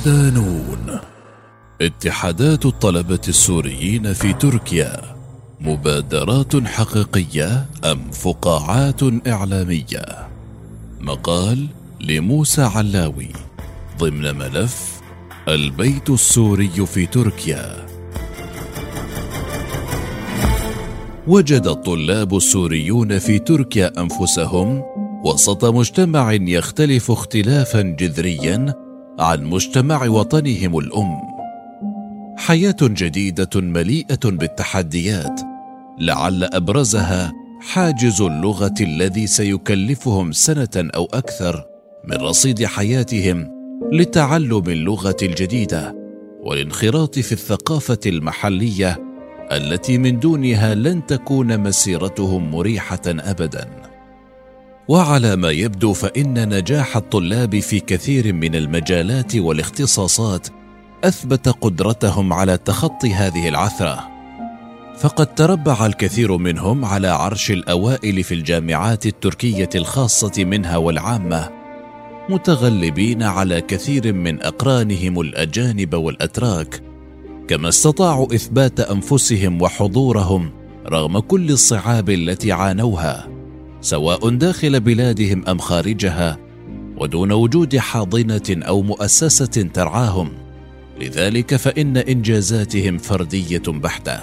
صدانون اتحادات الطلبة السوريين في تركيا مبادرات حقيقية أم فقاعات إعلامية؟ مقال لموسى علاوي ضمن ملف البيت السوري في تركيا. وجد الطلاب السوريون في تركيا أنفسهم وسط مجتمع يختلف اختلافا جذريا عن مجتمع وطنهم الأم. حياة جديدة مليئة بالتحديات لعل أبرزها حاجز اللغة الذي سيكلفهم سنة أو أكثر من رصيد حياتهم لتعلم اللغة الجديدة والانخراط في الثقافة المحلية التي من دونها لن تكون مسيرتهم مريحة ابدا. وعلى ما يبدو فإن نجاح الطلاب في كثير من المجالات والاختصاصات أثبت قدرتهم على تخطي هذه العثرة. فقد تربع الكثير منهم على عرش الأوائل في الجامعات التركية الخاصة منها والعامة متغلبين على كثير من أقرانهم الأجانب والأتراك كما استطاعوا إثبات أنفسهم وحضورهم رغم كل الصعاب التي عانوها. سواء داخل بلادهم أم خارجها ودون وجود حاضنة أو مؤسسة ترعاهم. لذلك فإن إنجازاتهم فردية بحتة.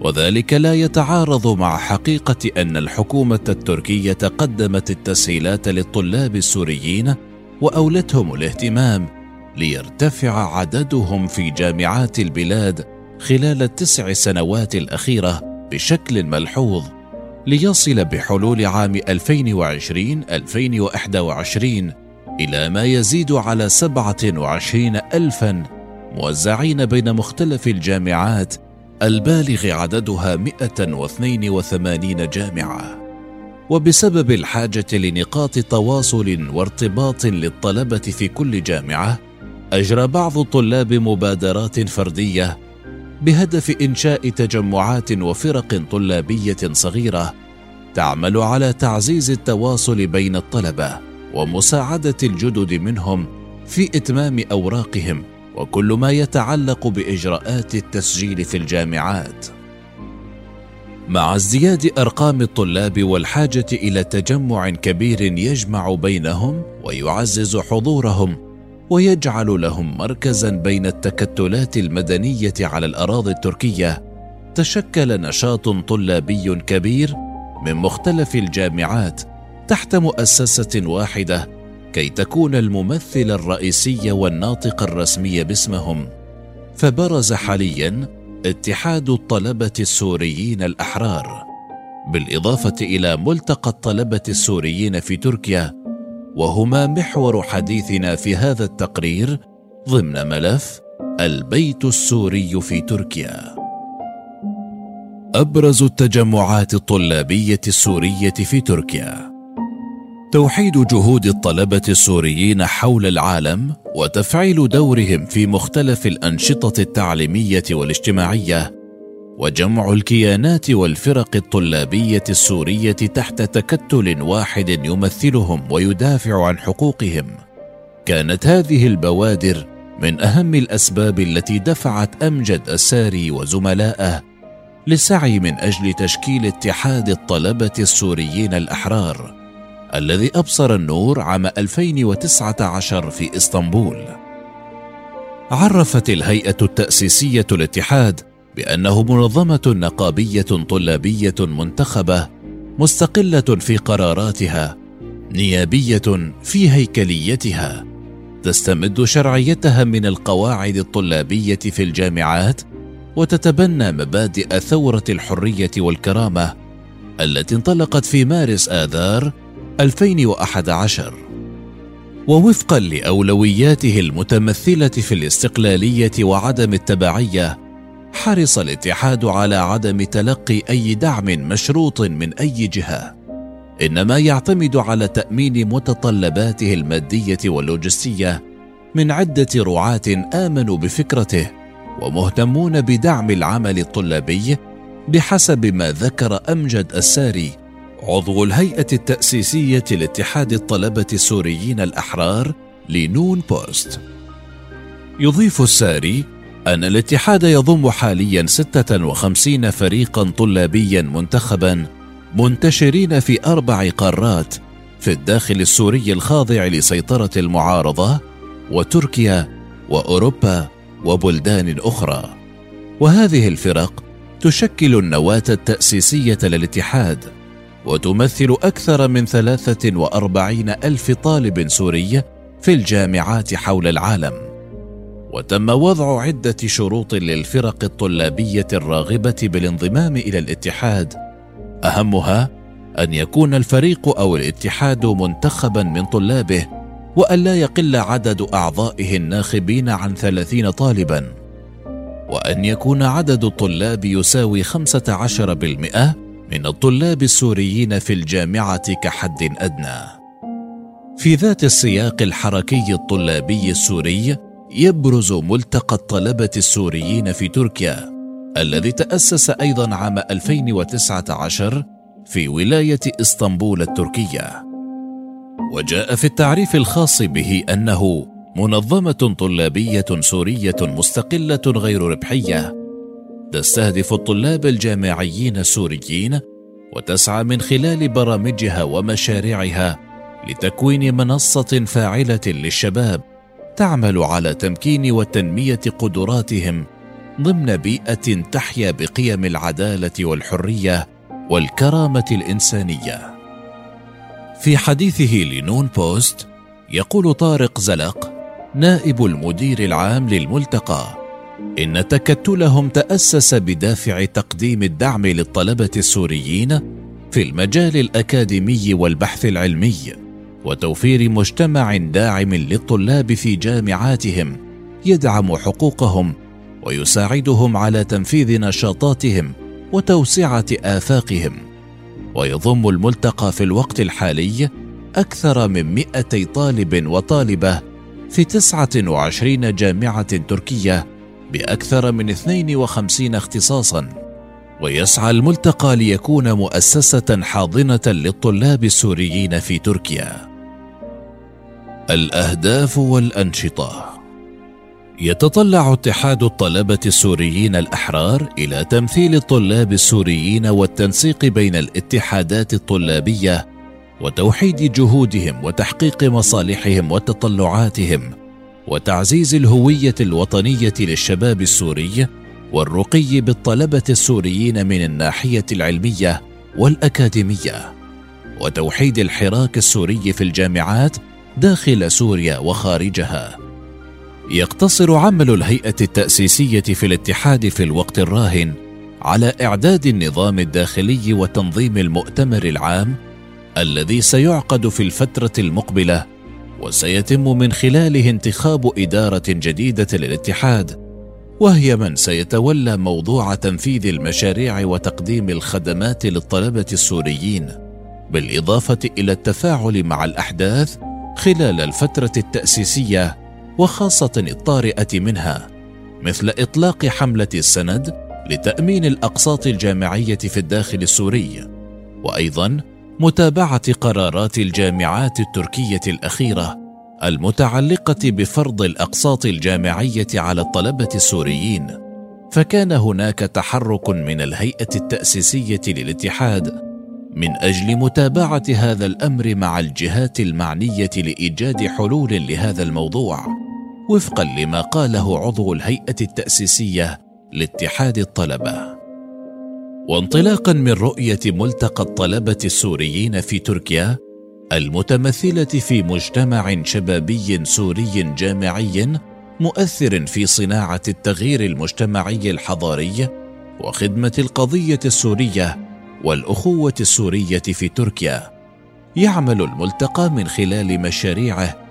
وذلك لا يتعارض مع حقيقة أن الحكومة التركية قدمت التسهيلات للطلاب السوريين وأولتهم الاهتمام ليرتفع عددهم في جامعات البلاد خلال التسع سنوات الأخيرة بشكل ملحوظ. ليصل بحلول عام 2020 2021 إلى ما يزيد على 27 ألفا موزعين بين مختلف الجامعات البالغ عددها 182 جامعة. وبسبب الحاجة لنقاط تواصل وارتباط للطلبة في كل جامعة أجرى بعض الطلاب مبادرات فردية بهدف إنشاء تجمعات وفرق طلابية صغيرة تعمل على تعزيز التواصل بين الطلبة ومساعدة الجدد منهم في إتمام أوراقهم وكل ما يتعلق بإجراءات التسجيل في الجامعات. مع ازدياد أرقام الطلاب والحاجة إلى تجمع كبير يجمع بينهم ويعزز حضورهم ويجعل لهم مركزا بين التكتلات المدنية على الأراضي التركية. تشكل نشاط طلابي كبير من مختلف الجامعات تحت مؤسسة واحدة كي تكون الممثل الرئيسي والناطق الرسمي باسمهم. فبرز حاليا اتحاد الطلبة السوريين الأحرار بالإضافة إلى ملتقى الطلبة السوريين في تركيا. وهما محور حديثنا في هذا التقرير ضمن ملف البيت السوري في تركيا. أبرز التجمعات الطلابية السورية في تركيا. توحيد جهود الطلبة السوريين حول العالم وتفعيل دورهم في مختلف الأنشطة التعليمية والاجتماعية وجمع الكيانات والفرق الطلابية السورية تحت تكتل واحد يمثلهم ويدافع عن حقوقهم كانت هذه البوادر من أهم الأسباب التي دفعت أمجد الساري وزملائه للسعي من أجل تشكيل اتحاد الطلبة السوريين الأحرار الذي أبصر النور عام 2019 في إسطنبول. عرفت الهيئة التأسيسية الاتحاد بأنه منظمة نقابية طلابية منتخبة مستقلة في قراراتها، نيابية في هيكليتها، تستمد شرعيتها من القواعد الطلابية في الجامعات، وتتبنى مبادئ ثورة الحرية والكرامة التي انطلقت في مارس آذار 2011 ووفقا لأولوياته المتمثلة في الاستقلالية وعدم التبعية حرص الاتحاد على عدم تلقي أي دعم مشروط من أي جهة. إنما يعتمد على تأمين متطلباته المادية واللوجستية من عدة رعاة آمنوا بفكرته ومهتمون بدعم العمل الطلابي بحسب ما ذكر أمجد الساري عضو الهيئة التأسيسية لاتحاد الطلبة السوريين الأحرار لنون بوست. يضيف الساري أن الاتحاد يضم حاليا 56 فريقا طلابيا منتخبا منتشرين في أربع قارات في الداخل السوري الخاضع لسيطرة المعارضة وتركيا وأوروبا وبلدان أخرى. وهذه الفرق تشكل النواة التأسيسية للاتحاد وتمثل أكثر من 43 ألف طالب سوري في الجامعات حول العالم. وتم وضع عدة شروط للفرق الطلابية الراغبة بالانضمام إلى الاتحاد. أهمها أن يكون الفريق أو الاتحاد منتخبا من طلابه وأن لا يقل عدد أعضائه الناخبين عن ثلاثين طالبا. وأن يكون عدد الطلاب يساوي 15% من الطلاب السوريين في الجامعة كحد أدنى. في ذات السياق الحركي الطلابي السوري يبرز ملتقى الطلبة السوريين في تركيا الذي تأسس أيضا عام 2019 في ولاية إسطنبول التركية. وجاء في التعريف الخاص به أنه منظمة طلابية سورية مستقلة غير ربحية تستهدف الطلاب الجامعيين السوريين وتسعى من خلال برامجها ومشاريعها لتكوين منصة فاعلة للشباب تعمل على تمكين وتنمية قدراتهم ضمن بيئة تحيا بقيم العدالة والحرية والكرامة الإنسانية. في حديثه لنون بوست يقول طارق زلق نائب المدير العام للملتقى إن تكتلهم تأسس بدافع تقديم الدعم للطلبة السوريين في المجال الأكاديمي والبحث العلمي. وتوفير مجتمع داعم للطلاب في جامعاتهم يدعم حقوقهم ويساعدهم على تنفيذ نشاطاتهم وتوسعة آفاقهم. ويضم الملتقى في الوقت الحالي أكثر من 200 طالب وطالبة في 29 جامعة تركية بأكثر من 52 اختصاصا. ويسعى الملتقى ليكون مؤسسة حاضنة للطلاب السوريين في تركيا. الأهداف والأنشطة. يتطلع اتحاد الطلبة السوريين الأحرار إلى تمثيل الطلاب السوريين والتنسيق بين الاتحادات الطلابية وتوحيد جهودهم وتحقيق مصالحهم وتطلعاتهم وتعزيز الهوية الوطنية للشباب السوري والرقي بالطلبة السوريين من الناحية العلمية والأكاديمية وتوحيد الحراك السوري في الجامعات داخل سوريا وخارجها. يقتصر عمل الهيئة التأسيسية في الاتحاد في الوقت الراهن على إعداد النظام الداخلي وتنظيم المؤتمر العام الذي سيعقد في الفترة المقبلة وسيتم من خلاله انتخاب إدارة جديدة للاتحاد وهي من سيتولى موضوع تنفيذ المشاريع وتقديم الخدمات للطلبة السوريين بالإضافة إلى التفاعل مع الأحداث خلال الفترة التأسيسية وخاصة الطارئة منها مثل إطلاق حملة السند لتأمين الأقساط الجامعية في الداخل السوري وأيضا متابعة قرارات الجامعات التركية الأخيرة المتعلقة بفرض الأقساط الجامعية على الطلبة السوريين. فكان هناك تحرك من الهيئة التأسيسية للاتحاد من أجل متابعة هذا الأمر مع الجهات المعنية لإيجاد حلول لهذا الموضوع وفقا لما قاله عضو الهيئة التأسيسية لاتحاد الطلبة. وانطلاقا من رؤية ملتقى الطلبة السوريين في تركيا المتمثلة في مجتمع شبابي سوري جامعي مؤثر في صناعة التغيير المجتمعي الحضاري وخدمة القضية السورية والأخوة السورية في تركيا يعمل الملتقى من خلال مشاريعه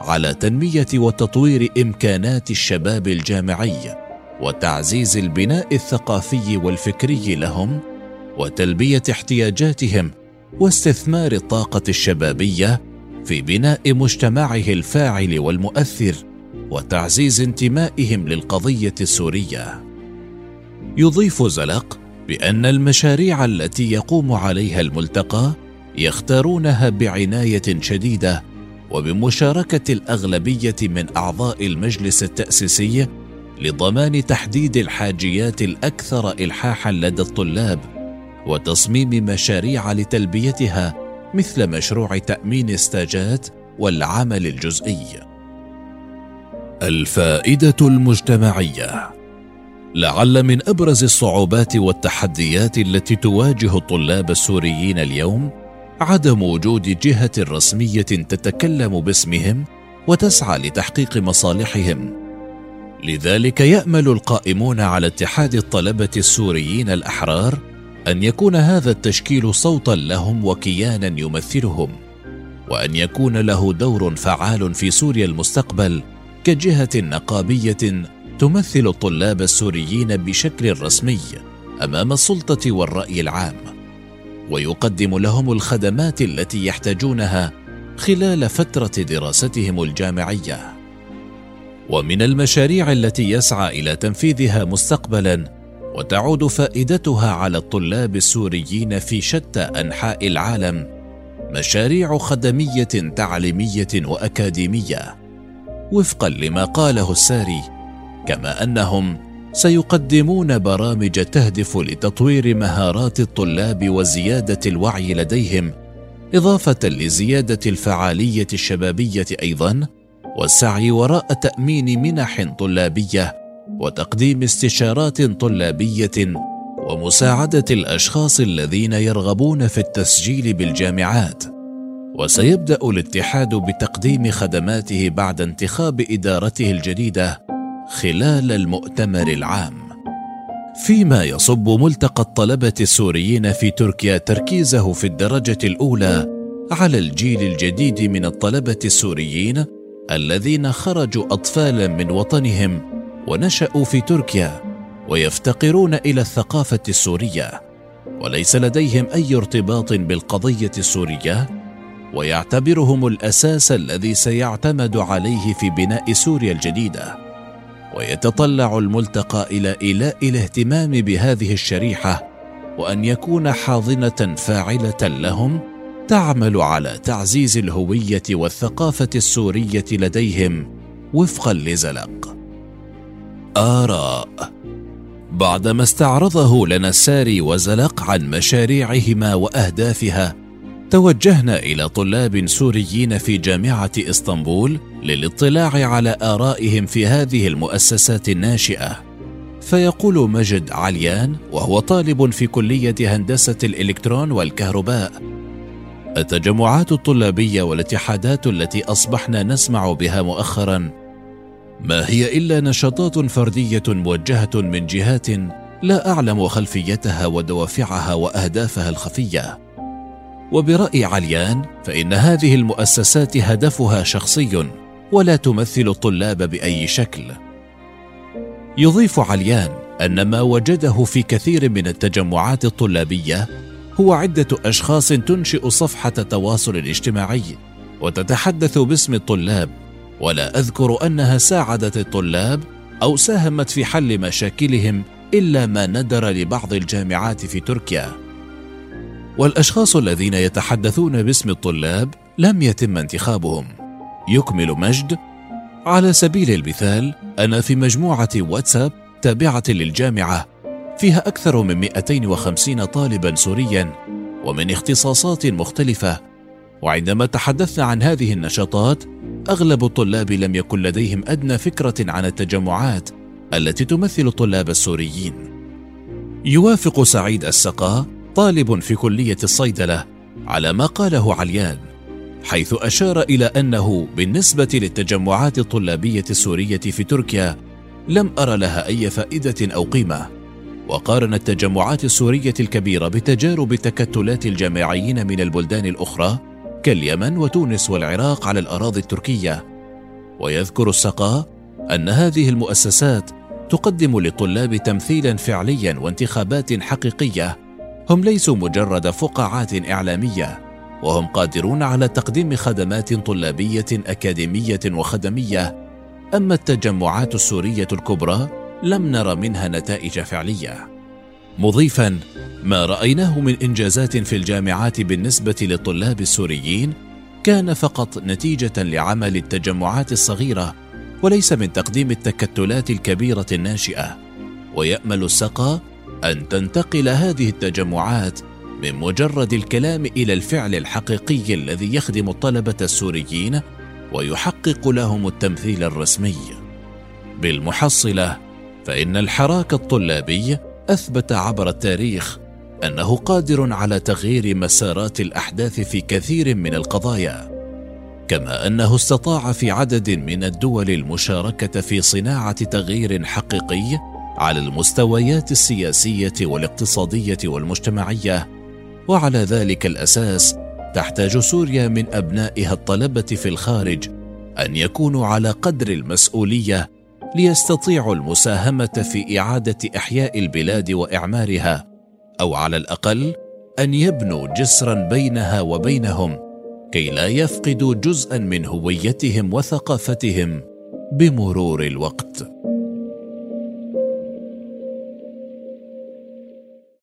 على تنمية وتطوير إمكانات الشباب الجامعي وتعزيز البناء الثقافي والفكري لهم وتلبية احتياجاتهم واستثمار الطاقة الشبابية في بناء مجتمعه الفاعل والمؤثر وتعزيز انتمائهم للقضية السورية. يضيف زلق بأن المشاريع التي يقوم عليها الملتقى يختارونها بعناية شديدة وبمشاركة الأغلبية من أعضاء المجلس التأسيسي لضمان تحديد الحاجيات الأكثر الحاحا لدى الطلاب وتصميم مشاريع لتلبيتها مثل مشروع تأمين استاجات والعمل الجزئي. الفائدة المجتمعية. لعل من أبرز الصعوبات والتحديات التي تواجه الطلاب السوريين اليوم عدم وجود جهة رسمية تتكلم باسمهم وتسعى لتحقيق مصالحهم. لذلك يأمل القائمون على اتحاد الطلبة السوريين الأحرار أن يكون هذا التشكيل صوتا لهم وكيانا يمثلهم وأن يكون له دور فعال في سوريا المستقبل كجهة نقابية تمثل الطلاب السوريين بشكل رسمي أمام السلطة والرأي العام ويقدم لهم الخدمات التي يحتاجونها خلال فترة دراستهم الجامعية. ومن المشاريع التي يسعى إلى تنفيذها مستقبلا وتعود فائدتها على الطلاب السوريين في شتى أنحاء العالم مشاريع خدمية تعليمية وأكاديمية. وفقا لما قاله الساري كما أنهم سيقدمون برامج تهدف لتطوير مهارات الطلاب وزيادة الوعي لديهم إضافة لزيادة الفعالية الشبابية أيضا والسعي وراء تأمين منح طلابية وتقديم استشارات طلابية ومساعدة الأشخاص الذين يرغبون في التسجيل بالجامعات. وسيبدأ الاتحاد بتقديم خدماته بعد انتخاب إدارته الجديدة خلال المؤتمر العام. فيما يصب ملتقى الطلبة السوريين في تركيا تركيزه في الدرجة الأولى على الجيل الجديد من الطلبة السوريين الذين خرجوا أطفالا من وطنهم ونشأوا في تركيا ويفتقرون إلى الثقافة السورية. وليس لديهم أي ارتباط بالقضية السورية ويعتبرهم الأساس الذي سيعتمد عليه في بناء سوريا الجديدة. ويتطلع الملتقى إلى إيلاء الاهتمام بهذه الشريحة وأن يكون حاضنة فاعلة لهم تعمل على تعزيز الهوية والثقافة السورية لديهم وفقا لزلق. آراء بعدما استعرضه لنا الساري وزلق عن مشاريعهما وأهدافها توجهنا إلى طلاب سوريين في جامعة إسطنبول للاطلاع على آرائهم في هذه المؤسسات الناشئة. فيقول مجد عليان وهو طالب في كلية هندسة الإلكترون والكهرباء التجمعات الطلابية والاتحادات التي أصبحنا نسمع بها مؤخرا ما هي إلا نشاطات فردية موجهة من جهات لا أعلم خلفيتها ودوافعها وأهدافها الخفية. وبرأي عليان فإن هذه المؤسسات هدفها شخصي ولا تمثل الطلاب بأي شكل. يضيف عليان أن ما وجده في كثير من التجمعات الطلابية هو عدة أشخاص تنشئ صفحة تواصل اجتماعي وتتحدث باسم الطلاب ولا أذكر أنها ساعدت الطلاب أو ساهمت في حل مشاكلهم إلا ما ندر لبعض الجامعات في تركيا. والأشخاص الذين يتحدثون باسم الطلاب لم يتم انتخابهم. يكمل مجد على سبيل المثال أنا في مجموعة واتساب تابعة للجامعة. فيها أكثر من 250 طالبا سوريا ومن اختصاصات مختلفة. وعندما تحدثنا عن هذه النشاطات أغلب الطلاب لم يكن لديهم أدنى فكرة عن التجمعات التي تمثل الطلاب السوريين. يوافق سعيد السقا طالب في كلية الصيدلة على ما قاله عليان حيث أشار إلى أنه بالنسبة للتجمعات الطلابية السورية في تركيا لم أر لها أي فائدة أو قيمة. وقارن التجمعات السورية الكبيرة بتجارب تكتلات الجامعيين من البلدان الأخرى كاليمن وتونس والعراق على الأراضي التركية. ويذكر السقا أن هذه المؤسسات تقدم للطلاب تمثيلا فعليا وانتخابات حقيقية هم ليسوا مجرد فقاعات إعلامية وهم قادرون على تقديم خدمات طلابية أكاديمية وخدمية. أما التجمعات السورية الكبرى لم نر منها نتائج فعلية. مضيفا ما رأيناه من إنجازات في الجامعات بالنسبة للطلاب السوريين كان فقط نتيجة لعمل التجمعات الصغيرة وليس من تقديم التكتلات الكبيرة الناشئة. ويأمل السقا أن تنتقل هذه التجمعات من مجرد الكلام إلى الفعل الحقيقي الذي يخدم الطلبة السوريين ويحقق لهم التمثيل الرسمي. بالمحصلة فإن الحراك الطلابي أثبت عبر التاريخ أنه قادر على تغيير مسارات الأحداث في كثير من القضايا كما أنه استطاع في عدد من الدول المشاركة في صناعة تغيير حقيقي على المستويات السياسية والاقتصادية والمجتمعية وعلى ذلك الأساس تحتاج سوريا من أبنائها الطلبة في الخارج أن يكونوا على قدر المسؤولية ليستطيعوا المساهمة في إعادة إحياء البلاد وإعمارها أو على الأقل أن يبنوا جسرا بينها وبينهم كي لا يفقدوا جزءا من هويتهم وثقافتهم بمرور الوقت.